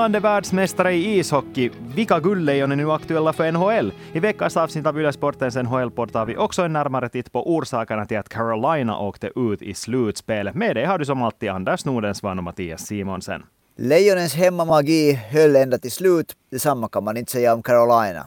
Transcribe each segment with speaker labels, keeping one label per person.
Speaker 1: Finland är världsmästare i ishockey. Vilka guldlejon är nu aktuella för NHL? I veckans avsnitt av Yle Sportens NHL-podd tar vi också en närmare titt på orsakerna till att Carolina åkte ut i slutspelet. Med dig har du som alltid Anders Nordensvan och Mattias Simonsen.
Speaker 2: Lejonens hemmamagi höll ända till slut. Detsamma kan man inte säga om Carolina.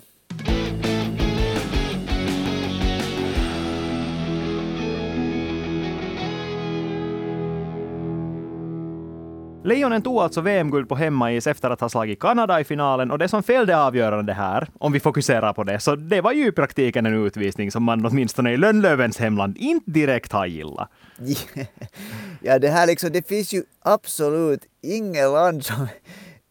Speaker 1: Lejonen tog alltså VM-guld på hemmais efter att ha slagit Kanada i finalen och det som fällde avgörande här, om vi fokuserar på det, så det var ju i praktiken en utvisning som man åtminstone i Lönnlövens hemland inte direkt har gillat.
Speaker 2: Ja, det här liksom, det finns ju absolut inget land som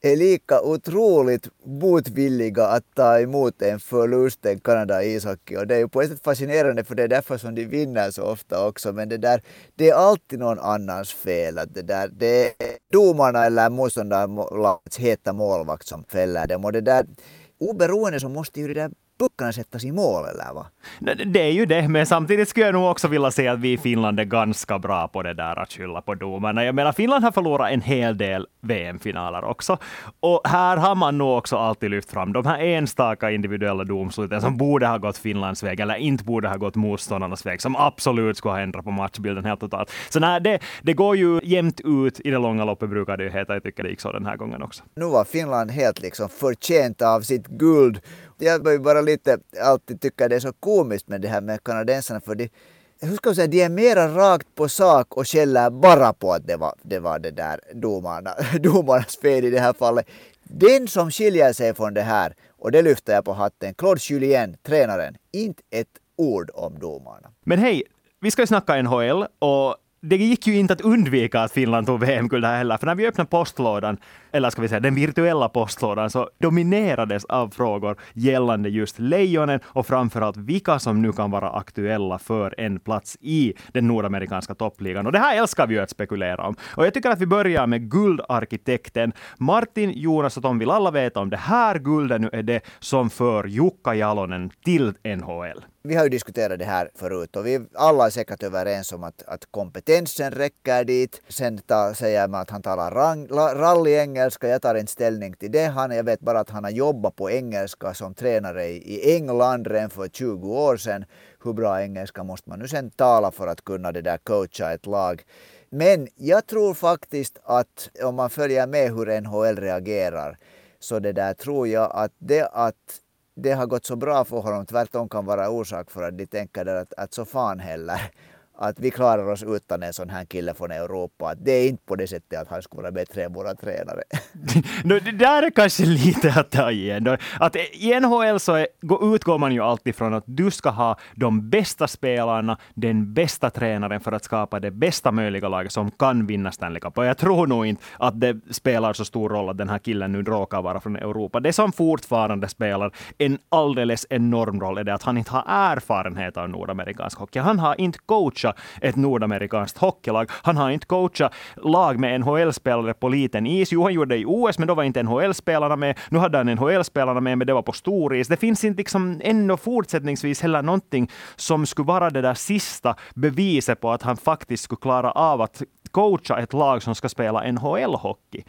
Speaker 2: är lika otroligt motvilliga att ta emot en förlust än Kanada i ishockey. Och det är ju på ett sätt fascinerande för det är därför som de vinner så ofta också. Men det där, det är alltid någon annans fel. Att det, där, det är domarna eller motståndarlagets heta målvakt som fäller dem. Och det där, oberoende så måste ju det där puckarna sättas i mål eller vad?
Speaker 1: Det är ju det, men samtidigt skulle jag nog också vilja säga att vi i Finland är ganska bra på det där att skylla på domarna. Jag menar, Finland har förlorat en hel del VM-finaler också. Och här har man nog också alltid lyft fram de här enstaka individuella domsluten som borde ha gått Finlands väg eller inte borde ha gått motståndarnas väg, som absolut skulle ha ändrat på matchbilden helt totalt. Så nej, det, det går ju jämnt ut i det långa loppet brukar det ju heta. Jag tycker det gick så den här gången också.
Speaker 2: Nu var Finland helt liksom förtjänt av sitt guld jag var ju bara lite alltid tycka det är så komiskt med det här med kanadensarna för de, hur ska jag säga, de är mera rakt på sak och skäller bara på att det var det, var det där domarna, domarnas fel i det här fallet. Den som skiljer sig från det här, och det lyfter jag på hatten, Claude Julien, tränaren, inte ett ord om domarna.
Speaker 1: Men hej, vi ska ju snacka NHL och det gick ju inte att undvika att Finland tog VM-guld här heller, för när vi öppnade postlådan, eller ska vi säga den virtuella postlådan, så dominerades av frågor gällande just lejonen och framförallt vilka som nu kan vara aktuella för en plats i den nordamerikanska toppligan. Och det här älskar vi ju att spekulera om. Och jag tycker att vi börjar med guldarkitekten. Martin, Jonas och Tom vill alla veta om det här guldet nu är det som för Jukka Jalonen till NHL.
Speaker 2: Vi har ju diskuterat det här förut och vi alla är säkert överens om att, att kompetensen räcker dit. Sen ta, säger man att han talar rallyengelska. Jag tar inte ställning till det. Han, jag vet bara att han har jobbat på engelska som tränare i, i England redan för 20 år sedan. Hur bra engelska måste man nu sen tala för att kunna det där coacha ett lag? Men jag tror faktiskt att om man följer med hur NHL reagerar så det där tror jag att det att det har gått så bra för honom tvärtom kan vara orsak för att de tänker att, att så fan heller att vi klarar oss utan en sån här kille från Europa. Att det är inte på det sättet att han skulle vara bättre än våra tränare.
Speaker 1: no, det där är kanske lite att ta igen. Att I NHL så är, utgår man ju alltid från att du ska ha de bästa spelarna, den bästa tränaren för att skapa det bästa möjliga laget som kan vinna Stanley Cup. Och jag tror nog inte att det spelar så stor roll att den här killen nu råkar vara från Europa. Det som fortfarande spelar en alldeles enorm roll är det att han inte har erfarenhet av nordamerikansk hockey. Han har inte coachat ett nordamerikanskt hockeylag. Han har inte coachat lag med NHL-spelare på liten is. Jo, han gjorde det i OS, men då var inte NHL-spelarna med. Nu hade han NHL-spelarna med, men det var på stor is. Det finns inte liksom ännu fortsättningsvis heller någonting som skulle vara det där sista beviset på att han faktiskt skulle klara av att coacha ett lag som ska spela NHL-hockey.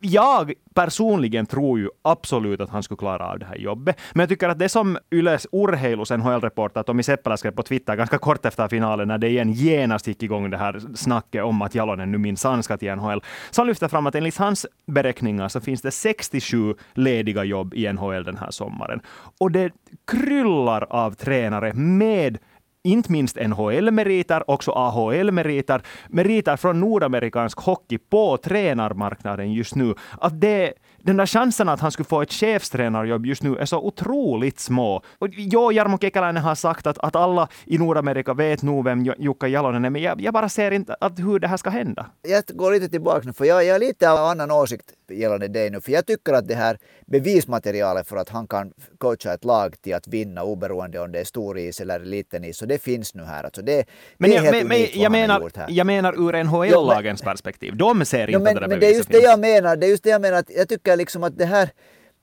Speaker 1: Jag personligen tror ju absolut att han skulle klara av det här jobbet. Men jag tycker att det som Yles urheilus NHL-reporter Tommy Seppälä skrev på Twitter ganska kort efter finalen, när det igen genast gick igång det här snacket om att Jalonen nu minsann ska till NHL. Så han lyfter fram att enligt hans beräkningar så finns det 67 lediga jobb i NHL den här sommaren. Och det kryllar av tränare med inte minst NHL-meriter, också AHL-meriter, meriter från nordamerikansk hockey på tränarmarknaden just nu. Att det, den där chansen att han skulle få ett chefstränarjobb just nu är så otroligt små. Och jo, Jarmo Kekäläinen har sagt att, att alla i Nordamerika vet nog vem Jukka Jalonen är, men jag, jag bara ser inte att hur det här ska hända.
Speaker 2: Jag går lite tillbaka nu, för jag, jag har lite av annan åsikt gällande det nu, för jag tycker att det här bevismaterialet för att han kan coacha ett lag till att vinna oberoende om det är stor is eller liten is, så det finns nu här. Alltså det,
Speaker 1: men
Speaker 2: det är
Speaker 1: jag, helt men, jag, menar, jag menar ur NHL-lagens perspektiv. De ser inte jo, men,
Speaker 2: det där men det är just det jag menar. Det är just det jag menar. Att jag tycker liksom att det här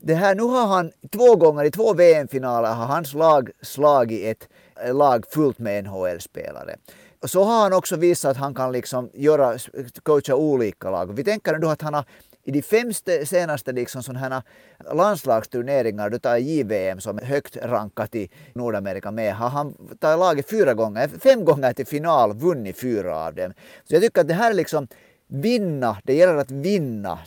Speaker 2: det här, nu har han två gånger i två VM-finaler har hans lag slagit ett lag fullt med NHL-spelare. Så har han också visat att han kan liksom göra, coacha olika lag. Vi tänker nu att han har i de fem senaste liksom sådana landslagsturneringar, du tar JVM som är högt rankat i Nordamerika med, har han tagit laget fyra gånger, fem gånger till final, vunnit fyra av dem. Så jag tycker att det här är liksom vinna, det gäller att vinna.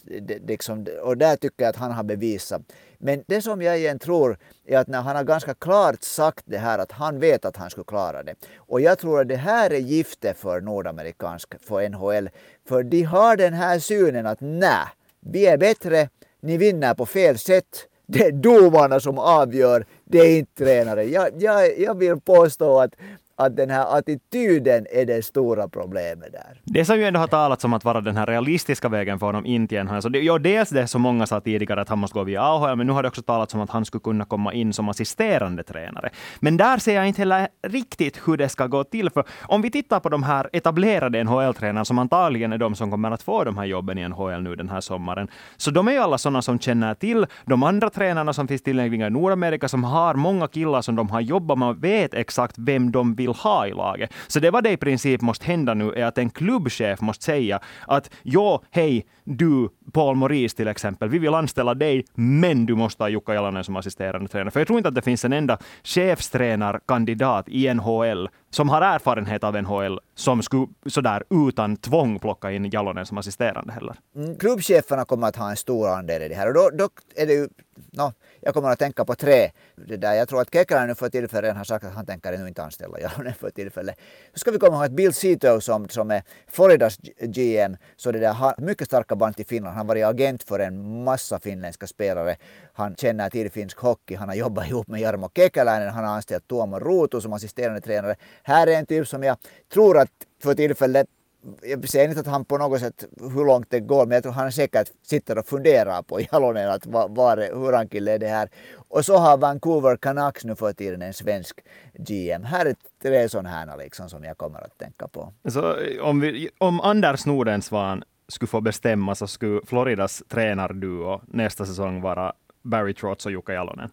Speaker 2: liksom, och där tycker jag att han har bevisat. Men det som jag igen tror är att när han har ganska klart sagt det här att han vet att han skulle klara det. Och jag tror att det här är giftet för nordamerikansk, för NHL. För de har den här synen att nej, vi är bättre, ni vinner på fel sätt. Det är domarna som avgör, det är inte tränare. Jag, jag, jag vill påstå att att den här attityden är det stora problemet där.
Speaker 1: Det som ju ändå har talats om att vara den här realistiska vägen för honom in till NHL, så det, ja, dels det som många sa tidigare att han måste gå via AHL, men nu har det också talats om att han skulle kunna komma in som assisterande tränare. Men där ser jag inte heller riktigt hur det ska gå till, för om vi tittar på de här etablerade NHL-tränarna, som antagligen är de som kommer att få de här jobben i NHL nu den här sommaren, så de är ju alla sådana som känner till de andra tränarna som finns tillgängliga i Nordamerika, som har många killar som de har jobbat med och vet exakt vem de vill vill ha i laget. Så det vad det i princip måste hända nu är att en klubbchef måste säga att ja, hej, du Paul Maurice till exempel, vi vill anställa dig, men du måste ha Jukka Jalonen som assisterande tränare. För jag tror inte att det finns en enda chefstränarkandidat i NHL som har erfarenhet av NHL som skulle sådär utan tvång plocka in Jalonen som assisterande heller.
Speaker 2: Mm, klubbcheferna kommer att ha en stor andel i det här och då, då är det ju no, jag kommer att tänka på tre. Det där. Jag tror att Kekalainen för tillfället har sagt att han tänker nu inte anställa Jalonen för tillfället. Så ska vi komma ihåg att Bill Sito som, som är Floridas GM, så det där har mycket starka band till Finland. Han har varit agent för en massa finländska spelare. Han känner till finsk hockey. Han har jobbat ihop med Jarmo Kekäläinen. Han har anställt Tuomo Ruutu som assisterande tränare. Här är en typ som jag tror att för tillfället jag säger inte att han på något sätt hur långt det går, men jag tror han säkert sitter och funderar på Jalonen att var, var, hur han kille är det här. Och så har Vancouver Canucks nu för tiden en svensk GM. Här är tre sådana här liksom som jag kommer att tänka på.
Speaker 1: Så eh, om, vi, om Anders Nordensvan skulle få bestämma så skulle Floridas tränarduo nästa säsong vara Barry Trotz och Jukka Jalonen?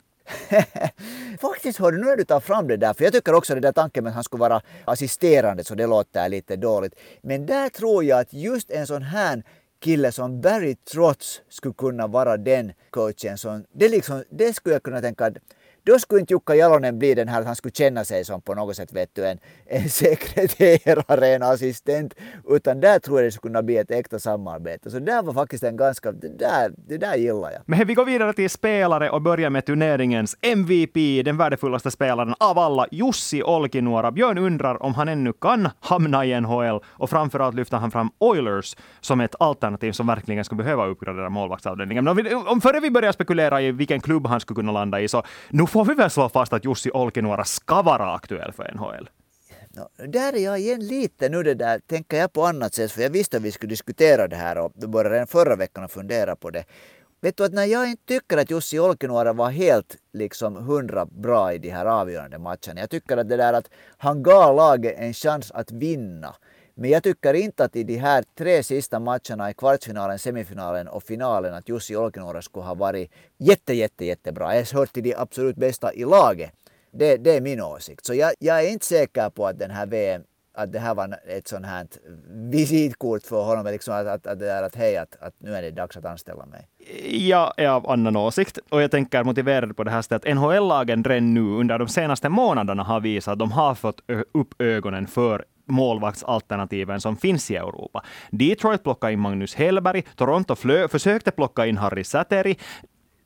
Speaker 2: Faktiskt hörru, nu när du tar fram det där, för jag tycker också det där tanken med att han skulle vara assisterande så det låter lite dåligt. Men där tror jag att just en sån här kille som Barry Trotz skulle kunna vara den coachen som, det, liksom, det skulle jag kunna tänka att då skulle inte Jukka Jalonen bli den här att han skulle känna sig som på något sätt vet du, en, en eh, sekreterare, en assistent. Utan där tror jag det skulle kunna bli ett äkta samarbete. Så där var faktiskt en ganska, det där, det där gillar jag.
Speaker 1: Men vi går vidare till spelare och börjar med turneringens MVP, den värdefullaste spelaren av alla, Jussi Olkinuora. Björn undrar om han ännu kan hamna i NHL och framförallt lyfter han fram Oilers som ett alternativ som verkligen skulle behöva uppgradera målvaktsavdelningen. Men om, vi, om före vi börjar spekulera i vilken klubb han skulle kunna landa i, så nu får vi väl slå fast att Jussi Olkinuora ska vara aktuell för NHL.
Speaker 2: No, där är jag igen lite nu det där, tänker jag på annat sätt, för jag visste att vi skulle diskutera det här och började redan förra veckan att fundera på det. Vet du att när jag inte tycker att Jussi Olkinuora var helt liksom hundra bra i de här avgörande matcherna. Jag tycker att det där att han gav laget en chans att vinna. Men jag tycker inte att i de här tre sista matcherna i kvartsfinalen, semifinalen och finalen att Jussi Olkinuora skulle ha varit jätte, jätte, jättebra. Jag har hört till de absolut bästa i laget. Det, det är min åsikt. Så jag, jag är inte säker på att den här VM att det här var ett sånt här visitkort för honom, liksom att, att, att, det är att hej, att, att nu är det dags att anställa mig.
Speaker 1: Jag är av annan åsikt och jag tänker motiverad på det här sättet att NHL-lagen redan nu under de senaste månaderna har visat att de har fått upp ögonen för målvaktsalternativen som finns i Europa. Detroit plockade in Magnus Hellberg, Toronto flö, försökte plocka in Harry Säteri,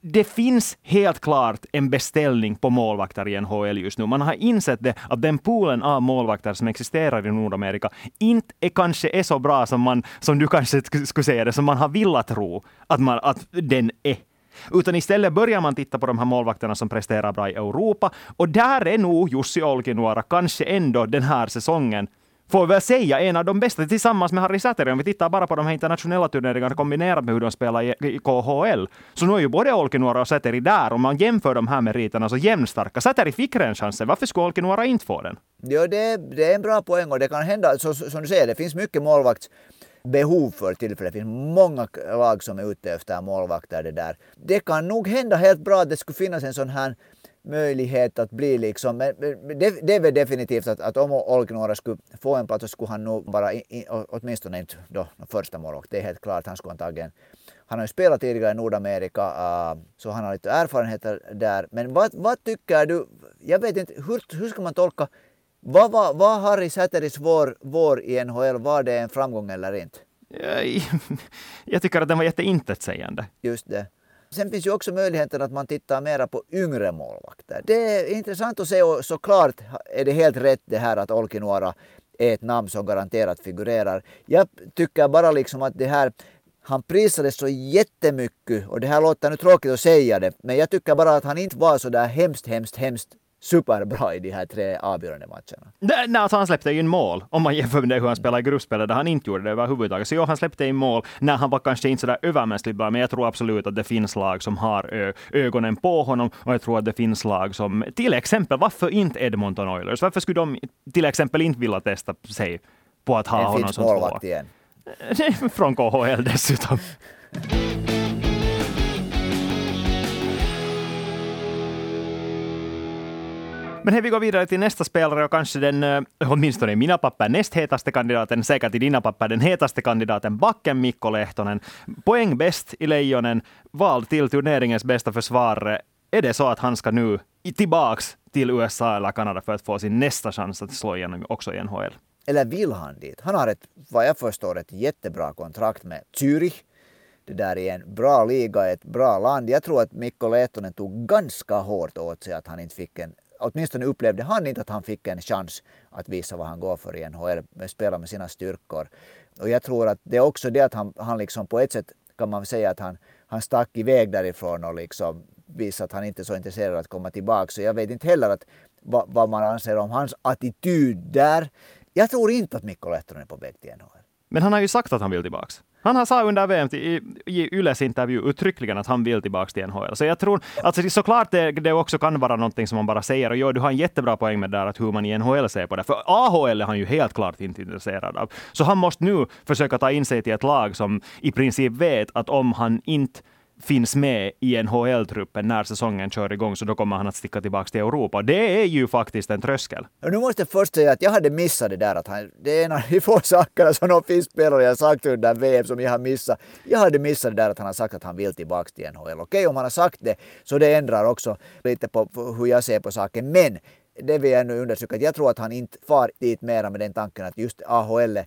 Speaker 1: det finns helt klart en beställning på målvakter i NHL just nu. Man har insett det, att den poolen av målvakter som existerar i Nordamerika inte är kanske är så bra som, man, som du kanske skulle säga det, som man har velat tro att, man, att den är. Utan istället börjar man titta på de här målvakterna som presterar bra i Europa. Och där är nog Jussi Olkinuora kanske ändå den här säsongen får vi väl säga en av de bästa tillsammans med Harry Säteri. Om vi tittar bara på de här internationella turneringarna kombinerat med hur de spelar i KHL, så nu är ju både Olkinuora och Säteri där. Om man jämför de här meriterna så jämnstarka. Säteri fick den chansen. Varför skulle Olkinuora inte få den?
Speaker 2: Ja, det, det är en bra poäng och det kan hända, så, som du säger, det finns mycket målvaktsbehov för tillfället. Det finns många lag som är ute efter målvakter. Det, där. det kan nog hända helt bra att det skulle finnas en sån här möjlighet att bli liksom, men det, det är väl definitivt att, att om Olkinuora skulle få en plats så skulle han nog bara, i, åtminstone inte då, första målvakt, det är helt klart, han skulle antagligen han har ju spelat tidigare i Nordamerika, uh, så han har lite erfarenheter där. Men vad, vad tycker du, jag vet inte, hur, hur ska man tolka, vad var vad Harry Säteris vår, vår i NHL, var det en framgång eller inte?
Speaker 1: Jag tycker att den var jätteintetsägande.
Speaker 2: Just det. Sen finns ju också möjligheten att man tittar mera på yngre målvakter. Det är intressant att se och såklart är det helt rätt det här att Olkinuora är ett namn som garanterat figurerar. Jag tycker bara liksom att det här han prisades så jättemycket och det här låter nu tråkigt att säga det men jag tycker bara att han inte var så där hemskt, hemskt, hemskt superbra i de här tre avgörande matcherna.
Speaker 1: Nej, nej alltså han släppte ju in mål om man jämför med hur han spelade i gruppspelet där han inte gjorde det överhuvudtaget. Så ja, han släppte in mål när han var kanske inte sådär övermänskligt bra, men jag tror absolut att det finns lag som har ögonen på honom och jag tror att det finns lag som, till exempel, varför inte Edmonton Oilers? Varför skulle de till exempel inte vilja testa sig på att ha
Speaker 2: en
Speaker 1: honom som tvåa?
Speaker 2: igen.
Speaker 1: Från KHL dessutom. Men hej, vi går vidare till nästa spelare och kanske den, eh, åtminstone i mina papper, näst hetaste kandidaten, säkert i dina papper den hetaste kandidaten, backen Mikko Lehtonen. Poäng bäst i Lejonen, vald till turneringens bästa försvarare. Är det så att han ska nu tillbaks till USA eller Kanada för att få sin nästa chans att slå igenom också i NHL?
Speaker 2: Eller vill han dit? Han har ett, vad jag förstår, ett jättebra kontrakt med Zürich. Det där är en bra liga, ett bra land. Jag tror att Mikko Lehtonen tog ganska hårt åt sig att han inte fick en åtminstone upplevde han inte att han fick en chans att visa vad han går för i NHL, spela med sina styrkor. Och jag tror att det är också det att han, han liksom på ett sätt kan man säga att han, han stack iväg därifrån och liksom visade att han inte är så intresserad av att komma tillbaka. Så jag vet inte heller att, vad, vad man anser om hans attityd där. Jag tror inte att Mikko Lehtonen är på väg till NHL.
Speaker 1: Men han har ju sagt att han vill tillbaka. Han har sa under VM i, i Yles intervju uttryckligen att han vill tillbaka till NHL. Så jag tror, alltså såklart det, det också kan vara någonting som man bara säger. Och jo, du har en jättebra poäng med där att hur man i NHL ser på det. För AHL är han ju helt klart inte intresserad av. Så han måste nu försöka ta in sig till ett lag som i princip vet att om han inte finns med i NHL-truppen när säsongen kör igång, så då kommer han att sticka tillbaka till Europa. Det är ju faktiskt en tröskel.
Speaker 2: Nu måste jag först säga att jag hade missat det där att han, det är en av de få sakerna som någon finsk spelare har sagt under VM som jag har missat. Jag hade missat det där att han har sagt att han vill tillbaka till NHL. Okej, om han har sagt det, så det ändrar också lite på hur jag ser på saken. Men det vill jag nu undersöka, att jag tror att han inte far dit mera med den tanken att just AHL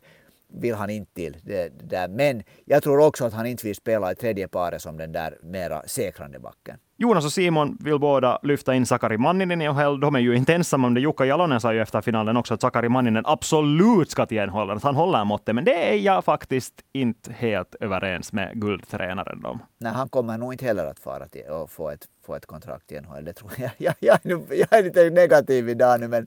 Speaker 2: vill han inte till. Det, det där. Men jag tror också att han inte vill spela i tredje paret som den där mera säkrande backen.
Speaker 1: Jonas och Simon vill båda lyfta in Sakari Manninen i NHL. De är ju inte ensamma om det. Jukka Jalonen sa ju efter finalen också att Sakari Manninen absolut ska till NHL, att han håller måttet. Men det är jag faktiskt inte helt överens med guldtränaren om.
Speaker 2: Nej, han kommer nog inte heller att fara till och få ett, få ett kontrakt i NHL. Det tror jag. Jag, jag, jag, är lite negativ idag nu, men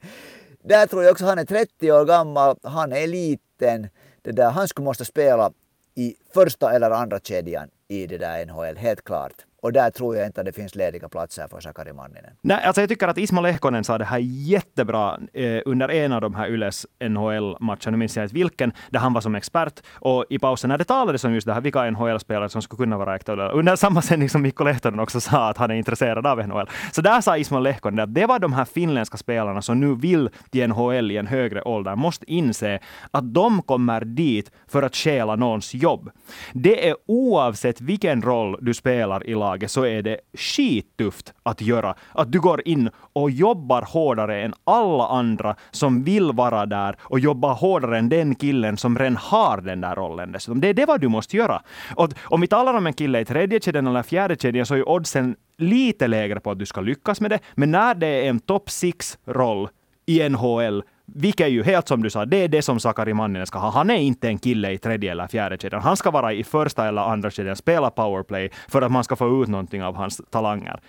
Speaker 2: där tror jag också han är 30 år gammal. Han är liten det där, han skulle måste spela i första eller andra kedjan i det där NHL, helt klart. Och där tror jag inte att det finns lediga platser för Sakari Manninen.
Speaker 1: Nej, alltså jag tycker att Ismo Lehkonen sa det här jättebra eh, under en av de här Yles NHL-matcherna, nu minns jag inte vilken, där han var som expert. Och i pausen när det talades om just det här, vilka NHL-spelare som skulle kunna vara aktuella, under samma sändning som Mikko Lehtonen också sa att han är intresserad av NHL. Så där sa Ismo Lehkonen att det var de här finländska spelarna som nu vill till NHL i en högre ålder, måste inse att de kommer dit för att stjäla någons jobb. Det är oavsett vilken roll du spelar i laget, laget så är det skittufft att göra. Att du går in och jobbar hårdare än alla andra som vill vara där och jobbar hårdare än den killen som redan har den där rollen dessutom. Det är det vad du måste göra. Och om vi talar om en kille i tredje kedjan eller fjärde kedjan så är ju oddsen lite lägre på att du ska lyckas med det. Men när det är en top six roll i NHL vilket är ju helt som du sa, det är det som Sakari Manninen ska ha. Han är inte en kille i tredje eller fjärde kedjan. Han ska vara i första eller andra kedjan, spela powerplay för att man ska få ut någonting av hans talanger.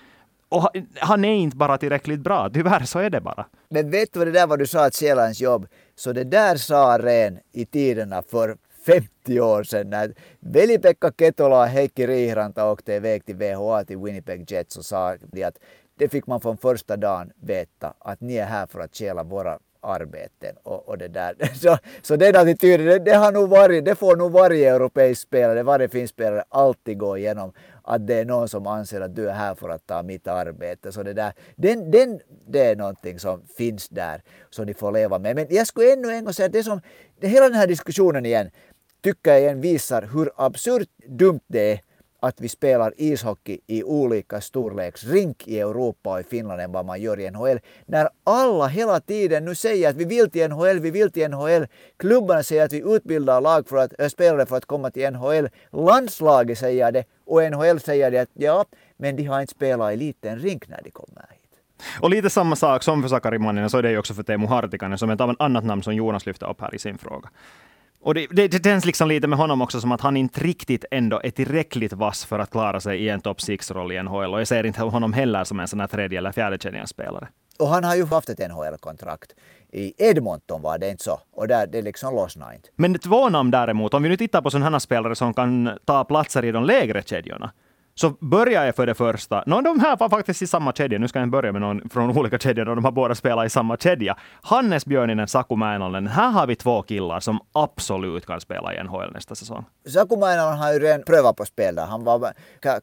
Speaker 1: Och han är inte bara tillräckligt bra, tyvärr så är det bara.
Speaker 2: Men vet du vad det där var du sa att stjäla ens jobb? Så det där sa Ren i tiderna för 50 år sedan när Veli-Pekka Ketola och Heikki Riihranta åkte iväg till VHA till Winnipeg Jets och sa att det fick man från första dagen veta att ni är här för att stjäla våra arbeten. Och, och det där. Så, så den attityden, det, det, har nog varit, det får nog varje europeisk spelare, varje finsk spelare alltid gå igenom. Att det är någon som anser att du är här för att ta mitt arbete. Så det, där, den, den, det är någonting som finns där som de får leva med. Men jag skulle ännu en gång säga att det som, det, hela den här diskussionen igen tycker jag igen visar hur absurt dumt det är att vi spelar ishockey i olika storleksrink i Europa och i Finland än vad man gör i NHL. När alla hela tiden nu säger att vi vill till NHL, vi vill till NHL. Klubbarna säger att vi utbildar lag för att, äh, spelare för att komma till NHL. Landslaget säger det och NHL säger det att ja, men de har inte spelat i liten rink när de kommer hit.
Speaker 1: Och lite samma sak som för Sakari Manninen, så är det ju också för Teemu Hartikainen, som är ett annat namn som Jonas lyfter upp här i sin fråga. Och det, det, det känns liksom lite med honom också som att han inte riktigt ändå är tillräckligt vass för att klara sig i en top 6-roll i NHL. Och jag ser inte honom heller som en sån här tredje eller fjärde spelare.
Speaker 2: Och han har ju haft ett NHL-kontrakt. I Edmonton var det inte så. Och där det liksom lossnade inte.
Speaker 1: Men två namn däremot, om vi nu tittar på sådana spelare som kan ta platser i de lägre kedjorna så börjar jag för det första. No, de här var faktiskt i samma kedja. Nu ska jag börja med någon från olika kedjor och de har båda spelat i samma kedja. Hannes Björninen, Saku Mäinonen. Här har vi två killar som absolut kan spela i NHL nästa säsong.
Speaker 2: Saku Mäinonen har ju redan prövat på spel där. Han var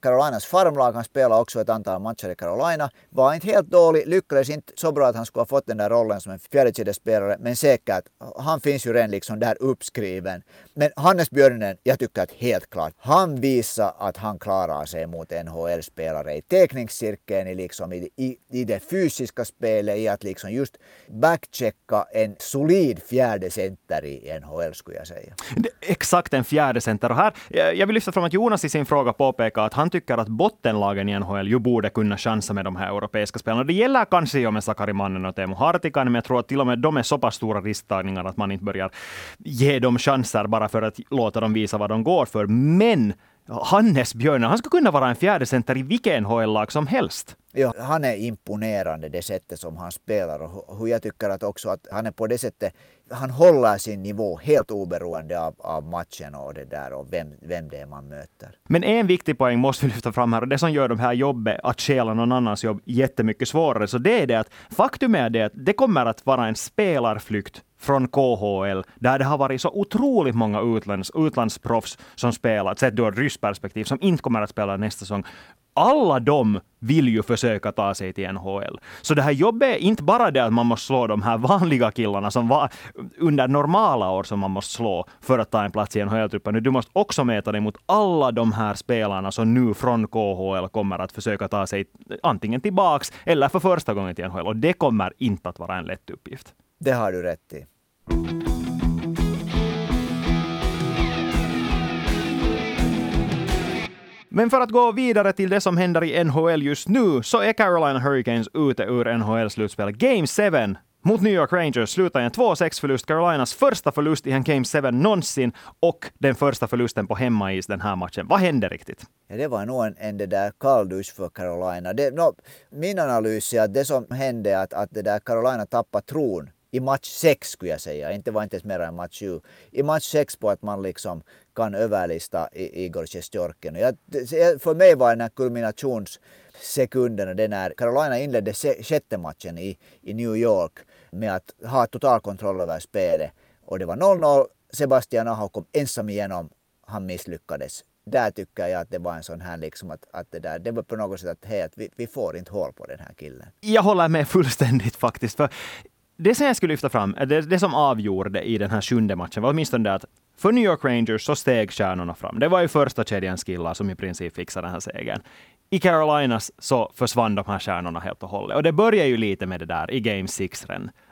Speaker 2: Carolinas farmlag. Han spelade också ett antal matcher i Carolina. Var inte helt dålig, lyckades inte så bra att han skulle ha fått den där rollen som en fjärdekedjespelare. Men säkert, han finns ju redan liksom där uppskriven. Men Hannes Björninen, jag tycker att helt klart, han visar att han klarar sig sig mot NHL-spelare i tekningscirkeln, i, liksom, i, i, i det fysiska spelet, i att liksom just backchecka en solid fjärde center i NHL skulle jag säga.
Speaker 1: Exakt en fjärde center. Och här, eh, jag vill lyfta fram att Jonas i sin fråga påpekar att han tycker att bottenlagen i NHL ju borde kunna chansa med de här europeiska spelarna. Det gäller kanske ju med Sakari Mannen och Teemu Hartikainen, men jag tror att till och med de är så pass stora risktagningar att man inte börjar ge dem chanser bara för att låta dem visa vad de går för. Men Hannes Björn, han skulle kunna vara en fjärde center i vilken NHL-lag som helst.
Speaker 2: Ja, han är imponerande det sättet som han spelar och hur jag tycker att också att han är på det sättet, han håller sin nivå helt oberoende av, av matchen och det där och vem, vem det är man möter.
Speaker 1: Men en viktig poäng måste vi lyfta fram här och det som gör de här jobbet, att stjäla någon annans jobb, jättemycket svårare, så det är det att faktum är det att det kommer att vara en spelarflykt från KHL, där det har varit så otroligt många utlands, utlandsproffs som spelat, sett ur ryskt perspektiv, som inte kommer att spela nästa säsong. Alla de vill ju försöka ta sig till NHL. Så det här jobbet är inte bara det att man måste slå de här vanliga killarna som var under normala år som man måste slå för att ta en plats i NHL-truppen. Du måste också mäta dig mot alla de här spelarna som nu från KHL kommer att försöka ta sig antingen tillbaks eller för första gången till NHL. Och det kommer inte att vara en lätt uppgift.
Speaker 2: Det har du rätt i.
Speaker 1: Men för att gå vidare till det som händer i NHL just nu, så är Carolina Hurricanes ute ur NHL-slutspel. Game 7 mot New York Rangers slutar en 2-6-förlust. Carolinas första förlust i en Game 7 någonsin och den första förlusten på hemmais den här matchen. Vad hände riktigt?
Speaker 2: Ja, det var nog en, en det där kalldusch för Carolina. Det, no, min analys är att det som hände är att, att det där Carolina tappade tron i match 6 skulle jag säga, inte var inte ens mer än match 7. I match 6 på att man liksom kan överlista Igor Sjestjorken. För mig var den här kulminationssekunden det när Carolina inledde sjätte matchen i, i New York med att ha total kontroll över spelet. Och det var 0-0. Sebastian Aho kom ensam igenom. Han misslyckades. Där tycker jag att det var en sån här liksom att, att det där, det var på något sätt att, hej, att vi, vi får inte hål på den här killen.
Speaker 1: Jag håller med fullständigt faktiskt. För det som jag skulle lyfta fram, det, det som avgjorde i den här sjunde matchen var åtminstone det att för New York Rangers så steg stjärnorna fram. Det var ju första kedjans killar som i princip fixade den här segern. I Carolinas så försvann de här stjärnorna helt och hållet. Och det började ju lite med det där i Game 6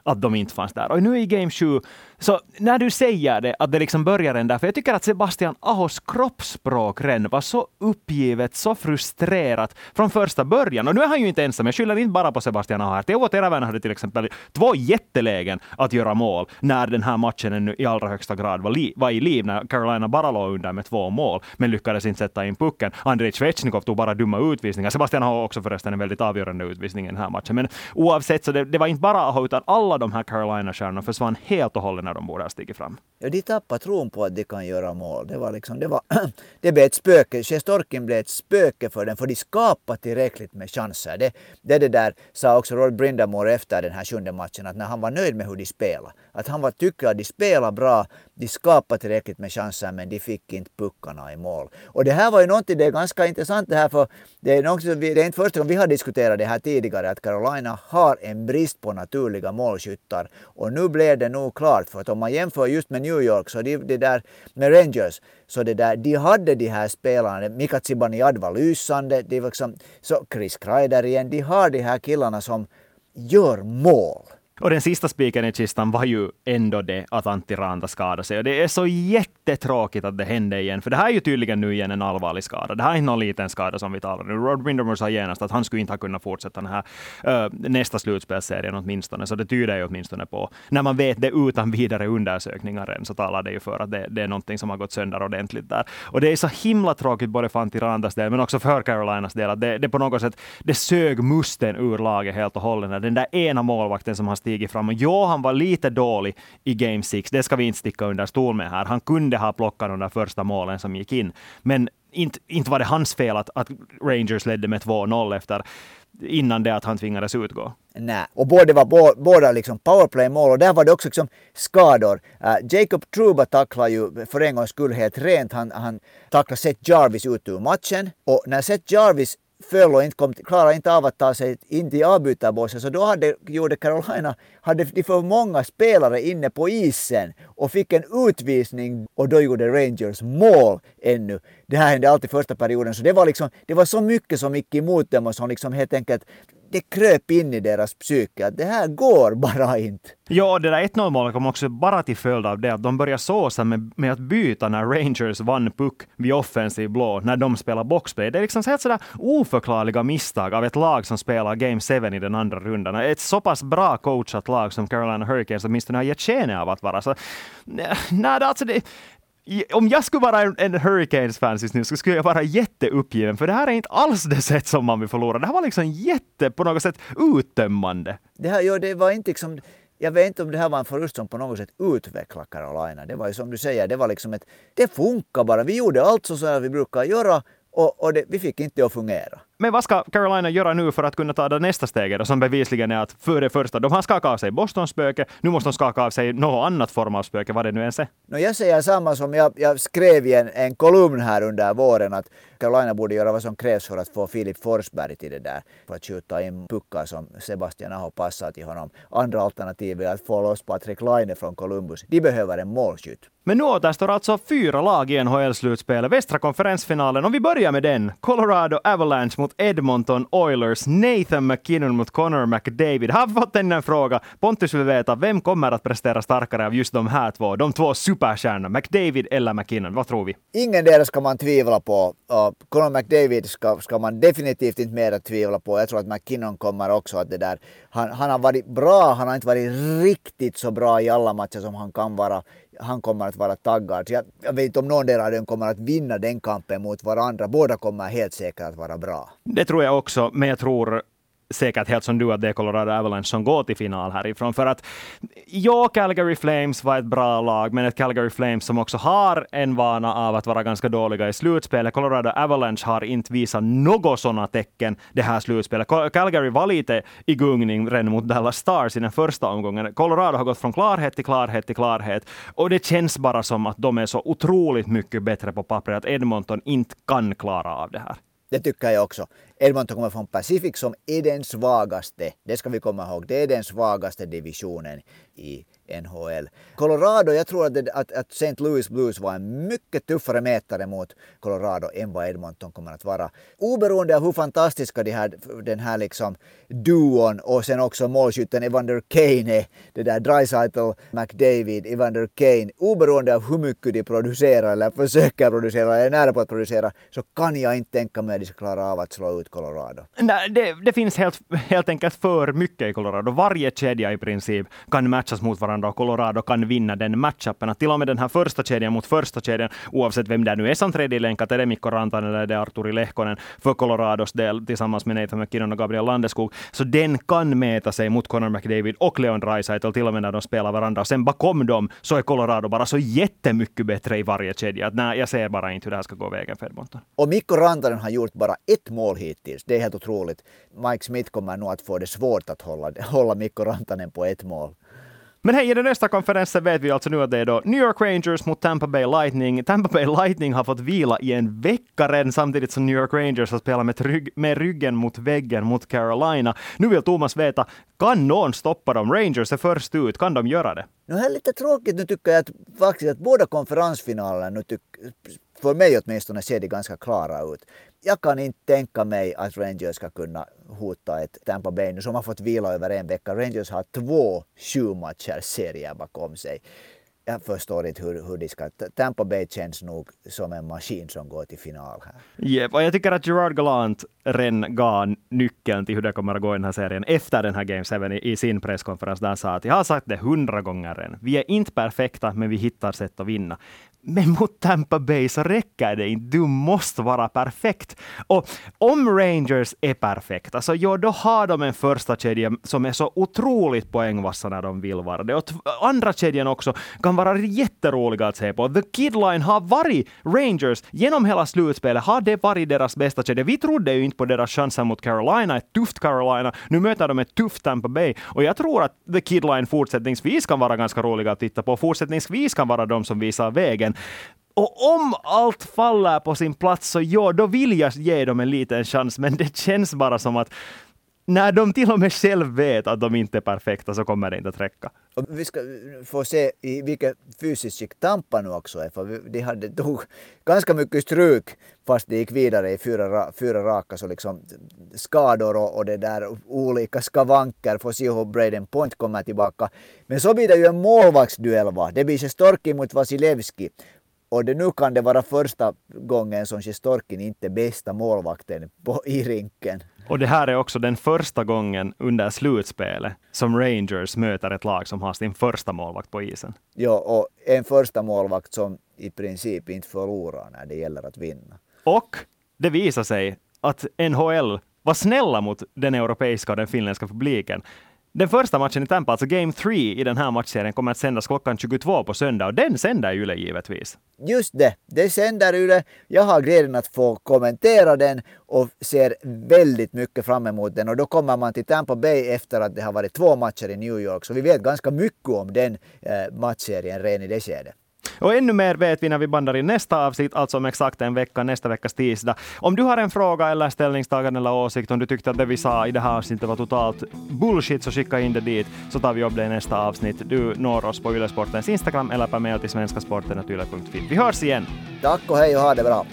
Speaker 1: att de inte fanns där. Och nu i Game 7, så när du säger det, att det liksom börjar den där, för jag tycker att Sebastian Ahos kroppsspråk redan var så uppgivet, så frustrerat från första början. Och nu är han ju inte ensam, jag skyller inte bara på Sebastian Aho här. Teuvo Teräväinen hade till exempel två jättelägen att göra mål när den här matchen ännu i allra högsta grad var, li, var i liv, när Carolina bara låg under med två mål, men lyckades inte sätta in pucken. Andrei Svechnikov tog bara dumma utvisningar. Sebastian Aho också förresten en väldigt avgörande utvisning i den här matchen. Men oavsett, så det, det var inte bara Aho, utan alla de här Carolina-stjärnorna försvann helt och hållet när de borde ha stigit fram.
Speaker 2: Ja, de tappade tron på att de kan göra mål. Det var liksom, det var, det blev ett spöke. Sjestorkin blev ett spöke för dem, för de skapade tillräckligt med chanser. Det, det, det där sa också Rod Brindamore efter den här sjunde matchen, att när han var nöjd med hur de spelade. Att han var, tycker att de spelade bra, de skapade tillräckligt med chanser, men de fick inte puckarna i mål. Och det här var ju någonting, det är ganska intressant det här, för det är, något, det är inte första gången vi har diskuterat det här tidigare, att Carolina har en brist på naturliga målskyttar. Och nu blev det nog klart, för att om man jämför just med New York, så det, det där med Rangers, så det där, de hade de här spelarna, Mika Zibanejad var lysande, de liksom, så Chris Kreider igen, de har de här killarna som gör mål.
Speaker 1: Och den sista spiken i kistan var ju ändå det att Antti Ranta skadade sig. Och det är så jättetråkigt att det hände igen, för det här är ju tydligen nu igen en allvarlig skada. Det här är inte någon liten skada som vi talar om. Rod Windermere sa genast att han skulle inte ha kunnat fortsätta den här uh, nästa slutspelsserien åtminstone. Så det tyder ju åtminstone på, när man vet det utan vidare undersökningar än, så talar det ju för att det, det är någonting som har gått sönder ordentligt där. Och det är så himla tråkigt både för Antti Rantas del, men också för Carolinas del, att det, det på något sätt, det sög musten ur laget helt och hållet. Den där ena målvakten som har stigit fram. Och ja, han var lite dålig i Game 6. Det ska vi inte sticka under stol med här. Han kunde ha plockat de där första målen som gick in. Men inte, inte var det hans fel att, att Rangers ledde med 2-0 efter innan det att han tvingades utgå.
Speaker 2: Nej, och båda var båda liksom powerplay-mål och där var det också liksom skador. Uh, Jacob Truba tacklar ju för en gångs skull helt rent. Han, han tacklar Seth Jarvis ut ur matchen och när Seth Jarvis föll och inte kom, klarade inte av att ta sig in till avbytarbåset. Så då hade, gjorde Carolina hade de för många spelare inne på isen och fick en utvisning och då gjorde Rangers mål ännu. Det här hände alltid första perioden så det var liksom, det var så mycket som gick emot dem och som liksom helt enkelt det kröp in i deras psyke att det här går bara inte.
Speaker 1: Ja, det där 1-0 målet kom också bara till följd av det att de började såsa med, med att byta när Rangers vann puck vid offensiv blå, när de spelar boxplay. Det är liksom helt sådär oförklarliga misstag av ett lag som spelar Game 7 i den andra rundan. Ett så pass bra coachat lag som Carolina Hurricanes åtminstone har gett sken av att vara. Så, nej, alltså det, om jag skulle vara en, en Hurricanes-fan just nu så skulle jag vara jätteuppgiven, för det här är inte alls det sätt som man vill förlora. Det här var liksom jätte, på något sätt, uttömmande.
Speaker 2: Det här, ja, det var inte liksom... Jag vet inte om det här var en förlust som på något sätt utvecklade Carolina. Det var ju som du säger, det var liksom ett... Det funkar bara. Vi gjorde allt så som vi brukar göra och, och det, vi fick inte det att fungera.
Speaker 1: Men vad ska Carolina göra nu för att kunna ta det nästa steget, som bevisligen är att för det första, de har skakat av sig Bostons spöke, nu måste de skaka av sig något annat form av spöke, vad det nu ens är.
Speaker 2: No, jag säger samma som jag, jag skrev i en, en kolumn här under våren, att Carolina borde göra vad som krävs för att få Filip Forsberg till det där, för att skjuta in puckar som Sebastian Aho passar till honom. Andra alternativ är att få loss Patrik Laine från Columbus. De behöver en målskytt.
Speaker 1: Men nu återstår alltså fyra lag i NHL-slutspelet, västra konferensfinalen, och vi börjar med den. Colorado Avalanche mot Edmonton Oilers, Nathan McKinnon mot Connor McDavid. Har vi fått en fråga? Pontus vill veta, vem kommer att prestera starkare av just de här två? De två superstjärnorna, McDavid eller McKinnon? Vad tror vi?
Speaker 2: Ingen deras ska man tvivla på. Uh, Connor McDavid ska, ska man definitivt inte mer tvivla på. Jag tror att McKinnon kommer också att det där. Han, han har varit bra, han har inte varit riktigt så bra i alla matcher som han kan vara han kommer att vara taggad. Jag, jag vet inte om någon av dem kommer att vinna den kampen mot varandra. Båda kommer helt säkert att vara bra.
Speaker 1: Det tror jag också, men jag tror säkert helt som du att det är Colorado Avalanche som går till final härifrån. För att ja, Calgary Flames var ett bra lag, men ett Calgary Flames som också har en vana av att vara ganska dåliga i slutspelet. Colorado Avalanche har inte visat några sådana tecken det här slutspelet. Calgary var lite i gungning redan mot Dallas Stars i den första omgången. Colorado har gått från klarhet till klarhet till klarhet och det känns bara som att de är så otroligt mycket bättre på pappret att Edmonton inte kan klara av det här.
Speaker 2: Det tycker jag också. Edmonton kommer från Pacific som är den svagaste, det ska vi komma ihåg, det är den svagaste divisionen i NHL. Colorado, jag tror att, att, att St. Louis Blues var en mycket tuffare mätare mot Colorado än vad Edmonton kommer att vara. Oberoende av hur fantastiska de här, den här liksom duon och sen också målskytten Evander Kane är, det där Dreisaitl, McDavid, Evander Kane, oberoende av hur mycket de producerar eller försöker producera eller är nära på att producera, så kan jag inte tänka mig att de ska klara av att slå ut Colorado.
Speaker 1: Nej, det, det finns helt, helt enkelt för mycket i Colorado. Varje kedja i princip kan matchas mot varandra varandra och Colorado kan vinna den matchupen. Att till och med den här första kedjan mot första kedjan, oavsett vem det nu är som tredje länkat, är det Mikko Rantanen eller är det Arturi Lehkonen för Colorados del tillsammans med Nathan McKinnon och Gabriel Landeskog. Så den kan mäta sig mot Connor McDavid och Leon Draisaitl till och med när de spelar varandra. Och sen bakom dem så är Colorado bara så jättemycket bättre i varje kedja. Att nej, jag ser bara inte hur det här ska gå vägen för Edmonton.
Speaker 2: Och Mikko Rantanen har gjort bara ett mål hittills. Det är helt otroligt. Mike Smith kommer nog att få det svårt att hålla, hålla Mikko Rantanen på ett mål.
Speaker 1: Men hej, i den nästa konferensen vet vi alltså nu att det är då New York Rangers mot Tampa Bay Lightning. Tampa Bay Lightning har fått vila i en vecka redan samtidigt som New York Rangers har spelat med, trygg, med ryggen mot väggen mot Carolina. Nu vill Thomas veta, kan någon stoppa dem? Rangers är först ut, kan de göra det?
Speaker 2: Nu är lite tråkigt, nu tycker jag att faktiskt att båda konferensfinalerna nu tycker för mig åtminstone ser de ganska klara ut. Jag kan inte tänka mig att Rangers ska kunna hota ett Tampa Bay nu som har fått vila över en vecka. Rangers har två sju matcher serier bakom sig. Jag förstår inte hur, hur de ska... Tampa Bay känns nog som en maskin som går till final här.
Speaker 1: Yep, och jag tycker att Gerard Gallant redan gav nyckeln till hur det kommer att gå i den här serien efter den här Game 7 i, i sin presskonferens där han sa att jag har sagt det hundra gånger redan. Vi är inte perfekta, men vi hittar sätt att vinna. Men mot Tampa Bay så räcker det inte. Du måste vara perfekt. Och om Rangers är perfekta, så alltså, ja, då har de en första kedja som är så otroligt poängvassa när de vill vara det. Och andra kedjan också kan vara jätteroliga att se på. The Kidline har varit Rangers genom hela slutspelet. Har det varit deras bästa kedja? Vi trodde ju inte på deras chanser mot Carolina, ett tufft Carolina. Nu möter de ett tufft Tampa Bay. Och jag tror att The Kidline fortsättningsvis kan vara ganska roliga att titta på. Fortsättningsvis kan vara de som visar vägen. Och om allt faller på sin plats så ja, då vill jag ge dem en liten chans, men det känns bara som att när de till och med själv vet att de inte är perfekta så kommer det inte att räcka.
Speaker 2: Och vi ska eh, få se i vilket fysiskt skick Tampa nu också är, för de hade tog ganska mycket stryk fast de gick vidare i fyra, fyra raka, så liksom skador och, och det där olika skavanker, får se hur Braden Point kommer tillbaka. Men så blir det ju en målvaktsduell va, det blir Storki mot Vasilevski och det, nu kan det vara första gången som Sjistorkin inte är bästa målvakten på, i rinken.
Speaker 1: Och det här är också den första gången under slutspelet som Rangers möter ett lag som har sin första målvakt på isen.
Speaker 2: Ja, och en första målvakt som i princip inte förlorar när det gäller att vinna.
Speaker 1: Och det visar sig att NHL var snälla mot den europeiska och den finländska publiken. Den första matchen i Tampa, alltså Game 3 i den här matchserien, kommer att sändas klockan 22 på söndag och den sänder Yle givetvis.
Speaker 2: Just det, det sänder Yle. Jag har glädjen att få kommentera den och ser väldigt mycket fram emot den och då kommer man till Tampa Bay efter att det har varit två matcher i New York så vi vet ganska mycket om den eh, matchserien redan i det skedet.
Speaker 1: Och ännu mer vet vi när vi bandar in nästa avsnitt, alltså om exakt en vecka, nästa veckas tisdag. Om du har en fråga eller ställningstagande eller åsikt, om du tyckte att det vi sa i det här avsnittet var totalt bullshit, så skicka in det dit, så tar vi upp det i nästa avsnitt. Du når oss på Ylesportens Instagram eller per mail till svenskasporten.yle.fi. Vi hörs igen!
Speaker 2: Tack och hej och ha det bra!